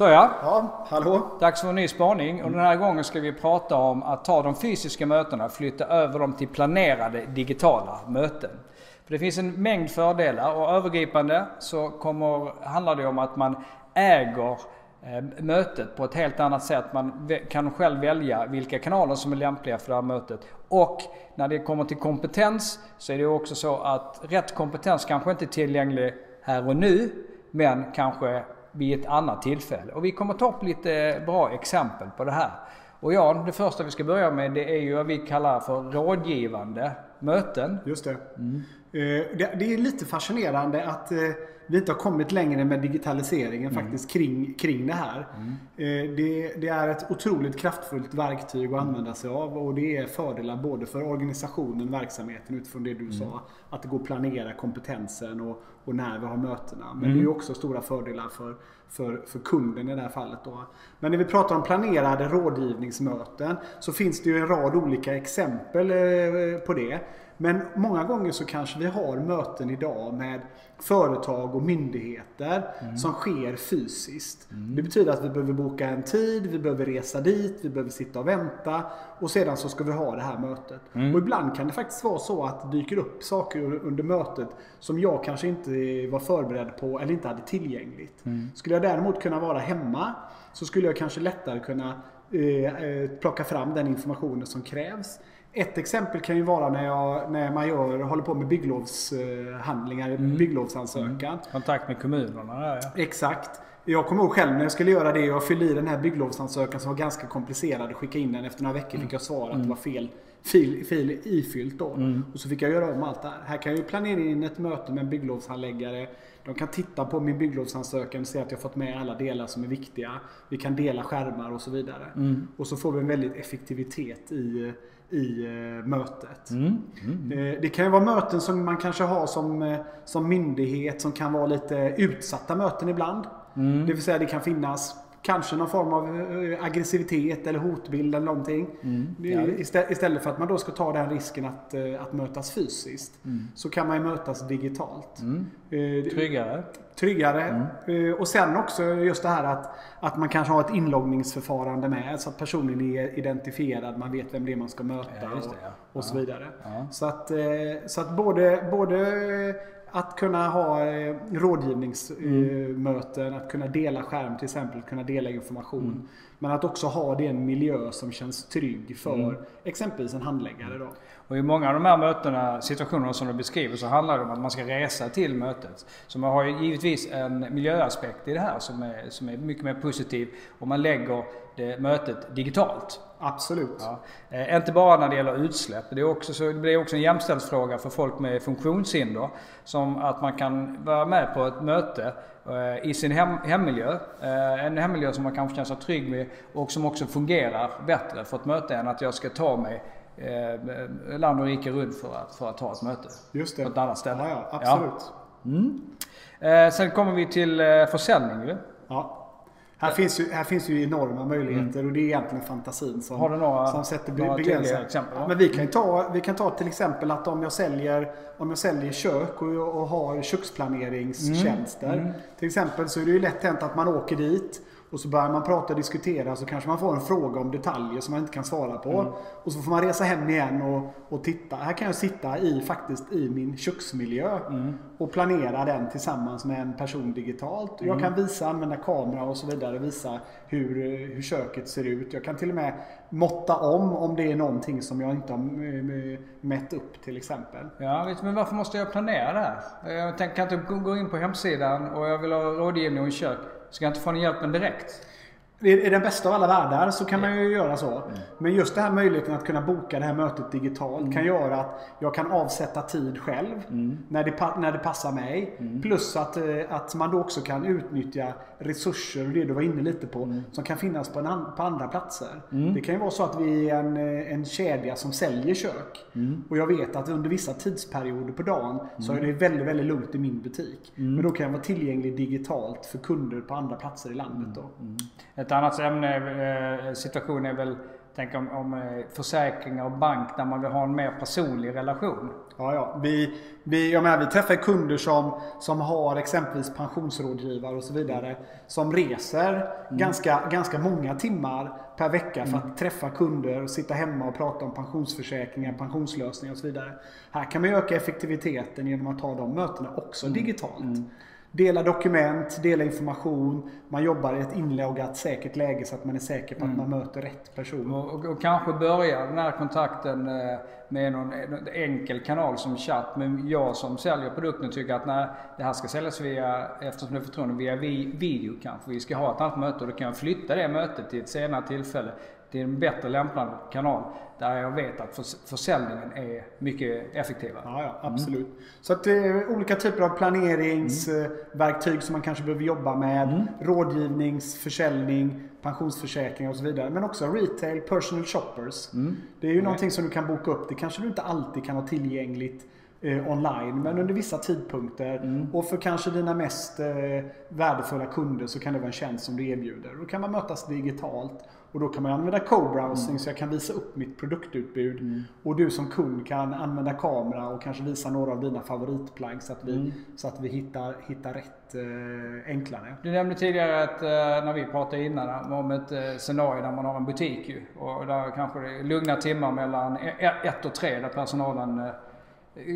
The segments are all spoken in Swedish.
Så ja. Ja, hallå. Dags för en ny spaning och den här gången ska vi prata om att ta de fysiska mötena och flytta över dem till planerade digitala möten. För det finns en mängd fördelar och övergripande så kommer, handlar det om att man äger eh, mötet på ett helt annat sätt. Man kan själv välja vilka kanaler som är lämpliga för det här mötet. Och när det kommer till kompetens så är det också så att rätt kompetens kanske inte är tillgänglig här och nu men kanske vid ett annat tillfälle. Och vi kommer ta upp lite bra exempel på det här. Och ja, det första vi ska börja med det är ju vad vi kallar för rådgivande möten. Just det. Mm. Det är lite fascinerande att eh, vi inte har kommit längre med digitaliseringen mm. faktiskt kring, kring det här. Mm. Det, det, är ett otroligt kraftfullt verktyg att använda sig av och det är fördelar både för organisationen, verksamheten utifrån det du mm. sa. Att det går att planera kompetensen och, och när vi har mötena. Men mm. det är också stora fördelar för, för, för kunden i det här fallet. Då. Men när vi pratar om planerade rådgivningsmöten så finns det ju en rad olika exempel eh, på det. Men många gånger så kanske vi har möten idag med företag och myndigheter mm. som sker fysiskt. Mm. Det betyder att vi behöver boka en tid, vi behöver resa dit, vi behöver sitta och vänta och sedan så ska vi ha det här mötet. Mm. Och ibland kan det faktiskt vara så att det dyker upp saker under mötet som jag kanske inte var förberedd på eller inte hade tillgängligt. Mm. Skulle jag däremot kunna vara hemma så skulle jag kanske lättare kunna eh, eh plocka fram den informationen som krävs. Ett exempel kan ju vara när, jag, när man gör, håller på med bygglovshandlingar, mm. bygglovsansökan. Mm. Kontakt med kommunerna där, ja. Exakt. Jag kommer ihåg själv när jag skulle göra det. Jag fyllde i den här bygglovsansökan som var ganska komplicerad. Skicka in den. Efter några veckor fick jag svar att mm. det var fel fil, fil ifyllt då. Mm. Och så fick jag göra om allt det här. Här kan jag ju planera in ett möte med en bygglovshandläggare. De kan titta på min bygglovsansökan och se att jag fått med alla delar som är viktiga. Vi kan dela skärmar och så vidare. Mm. Och så får vi en väldigt effektivitet i i eh, mötet. Mm. Mm. Eh, det kan ju vara möten som man kanske har som, eh, som myndighet som kan vara lite utsatta möten ibland. Mm. Det vill säga det kan finnas Kanske någon form av eh, aggressivitet eller hotbild eller någonting. Mm, ja. Istället för att man då ska ta den risken att, eh, att mötas fysiskt. Mm. Så kan man ju mötas digitalt. Mm. Eh, tryggare. Tryggare. Mm. Och sen också just det här att, att man kanske har ett inloggningsförfarande med. Så att personen är identifierad. Man vet vem det är man ska möta. Ja, det, ja. och, och, så vidare. Så att, så att både, både att kunna ha eh, rådgivningsmöten, mm. att kunna dela skärm till exempel, kunna dela information. Men att också ha det en miljö som känns trygg för mm. exempelvis en handläggare. Då. Och i många av de här mötena, situationerna som du beskriver, så handlar det om att man ska resa till mötet. Så man har ju givetvis en miljöaspekt i det här som är, som är mycket mer positiv om man lägger det mötet digitalt. Absolut. Ja. Eh, inte bara när det gäller utsläpp. Det, är också så, det blir också en jämställdhetsfråga för folk med funktionshinder. Som att man kan vara med på ett möte eh, i sin hem, hemmiljö. Eh, en hemmiljö som man kanske känner sig trygg med och som också fungerar bättre för ett möte än att jag ska ta mig eh, land och rike runt för att, för att ha ett möte. Just det. På ett annat ställe. Ja, ja absolut. Ja. Mm. Eh, sen kommer vi till eh, försäljning ju. Ja. Här, finns ju, här finns ju enorma möjligheter mm. och det är egentligen fantasin som, Har du några, som sätter begränsningar. Exempel, Men vi kan, ta, vi kan ta till exempel att om jag säljer, om jag säljer kök och, och har köksplaneringstjänster. Mm. Mm. Till exempel så är det ju lätt hänt att man åker dit och så börjar man prata och diskutera så kanske man får en fråga om detaljer som man inte kan svara på. Mm. Och så får man resa hem igen och, och titta. Här kan jag sitta i, faktiskt i min köksmiljö mm. och planera den tillsammans med en person digitalt. Mm. Jag kan visa, använda kamera och så vidare, visa hur, hur köket ser ut. Jag kan till och med måtta om om det är någonting som jag inte har mätt upp till exempel. Ja, men varför måste jag planera det här? Jag kan inte gå in på hemsidan och jag vill ha rådgivning om kök. Ska jag inte få den hjälpen direkt? I den bästa av alla världar så kan man ju göra så. Mm. Men just den här möjligheten att kunna boka det här mötet digitalt mm. kan göra att jag kan avsätta tid själv mm. när, det, när det passar mig. Mm. Plus att, eh, att man då också kan utnyttja resurser och det du var inne lite på mm. som kan finnas på, en, på andra platser. Mm. Det kan ju vara så att vi är en, eh, en kedja som säljer kök. Och jag vet att under vissa tidsperioder på dagen så är det väldigt, väldigt lugnt i min butik. Men då kan jag vara tillgänglig digitalt för kunder på andra platser i landet. Då. Ett annat ämne, eh, situation är väl tänk om, om eh, försäkringar och bank där man vill ha en mer personlig relation. Ja, ja. Vi, vi, jag menar, vi träffar kunder som, som har exempelvis pensionsrådgivare och så vidare. Som reser mm. ganska, ganska många timmar per vecka för att mm. träffa kunder och sitta hemma och prata om pensionsförsäkringar, pensionslösningar och så vidare. Här kan man öka effektiviteten genom att ta de mötena också mm. digitalt. Dela dokument, dela information. Man jobbar i ett inloggat säkert läge så att man är säker på att mm. man möter rätt person. Och, och, och, kanske börja den här kontakten eh, med någon, någon, enkel kanal som chatt. Men jag som säljer produkten tycker att när det här ska säljas via, eftersom det är förtroende, via video kanske. Vi ska ha ett annat möte och då kan jag flytta det mötet till ett senare tillfälle till en bättre lämpad kanal där jag vet att försäljningen är mycket effektivare. Ja, ja absolut. Mm. Så att det eh, är olika typer av planeringsverktyg mm. som man kanske behöver jobba med. Mm. Rådgivnings, försäljning, pensionsförsäkringar och så vidare. Men också retail, personal shoppers. Mm. Det är ju någonting som du kan boka upp. Det kanske du inte alltid kan ha tillgängligt eh, online men under vissa tidpunkter. Mm. Och för kanske dina mest eh, värdefulla kunder så kan det vara en tjänst som du erbjuder. Då kan man mötas digitalt och då kan man använda co-browsing mm. så jag kan visa upp mitt produktutbud. Mm. Och du som kund kan använda kamera och kanske visa några av dina favoritplagg så att vi, mm. så att vi hittar, hittar rätt eh, enklare. Du nämnde tidigare att eh, när vi pratade innan om ett eh, scenario där man har en butik ju, och där kanske det är lugna timmar mellan e-, e-, ett och tre där personalen eh,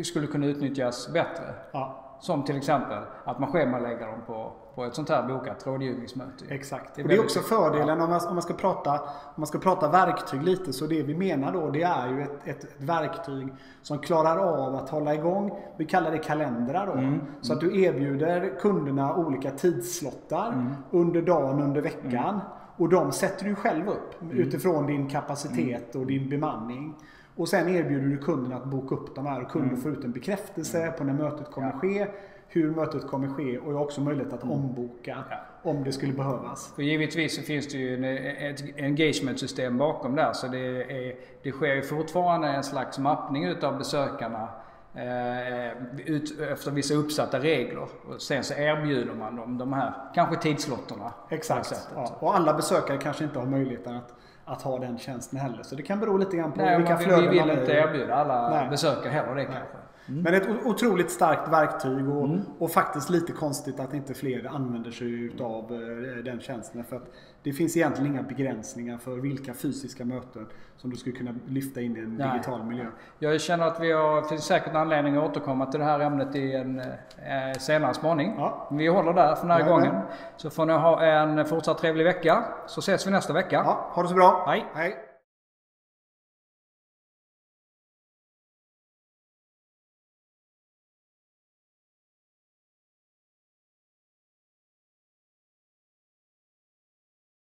skulle kunna utnyttjas bättre. Ja. Som till exempel att man schemalägger dem på, på ett sånt här bokat rådgivningsmöte. Exakt. Det är, det är också fördelen om man, om, man ska prata, om man ska prata verktyg lite. Så det vi menar då det är ju ett, ett, ett verktyg som klarar av att hålla igång, vi kallar det kalendrar då. Mm. Så att du erbjuder kunderna olika tidslottar mm. under dagen, under veckan. Mm. Och de sätter du själv upp mm. utifrån din kapacitet och din bemanning. Och sen erbjuder du kunden att boka upp de här och kunden mm. får ut en bekräftelse mm. på när mötet kommer ja. ske, hur mötet kommer ske och jag har också möjlighet att mm. omboka ja. om det skulle behövas. För givetvis så finns det ju ett engagement-system bakom där så det, är, det sker ju fortfarande en slags mappning utav besökarna eh, ut, efter vissa uppsatta regler. Och sen så erbjuder man dem de här kanske tidslotterna. Exakt. Ja. Och alla besökare kanske inte har möjligheten att att ha den tjänsten heller. Så det kan bero lite grann på Nej, vilka flöden vi vill inte erbjuda alla Nej. besökare heller det kanske. Mm. Men ett otroligt starkt verktyg och, mm. och, faktiskt lite konstigt att inte fler använder sig av eh, den tjänsten. För att det finns egentligen inga begränsningar för vilka fysiska möten som du skulle kunna lyfta in i en Nej. digital miljö. Jag känner att vi har, finns säkert anledning att återkomma till det här ämnet i en eh, senare spaning. Ja. Vi håller där för den här ja, gången. Så får ni ha en fortsatt trevlig vecka. Så ses vi nästa vecka. Ja, ha det så bra. Hej. Hej.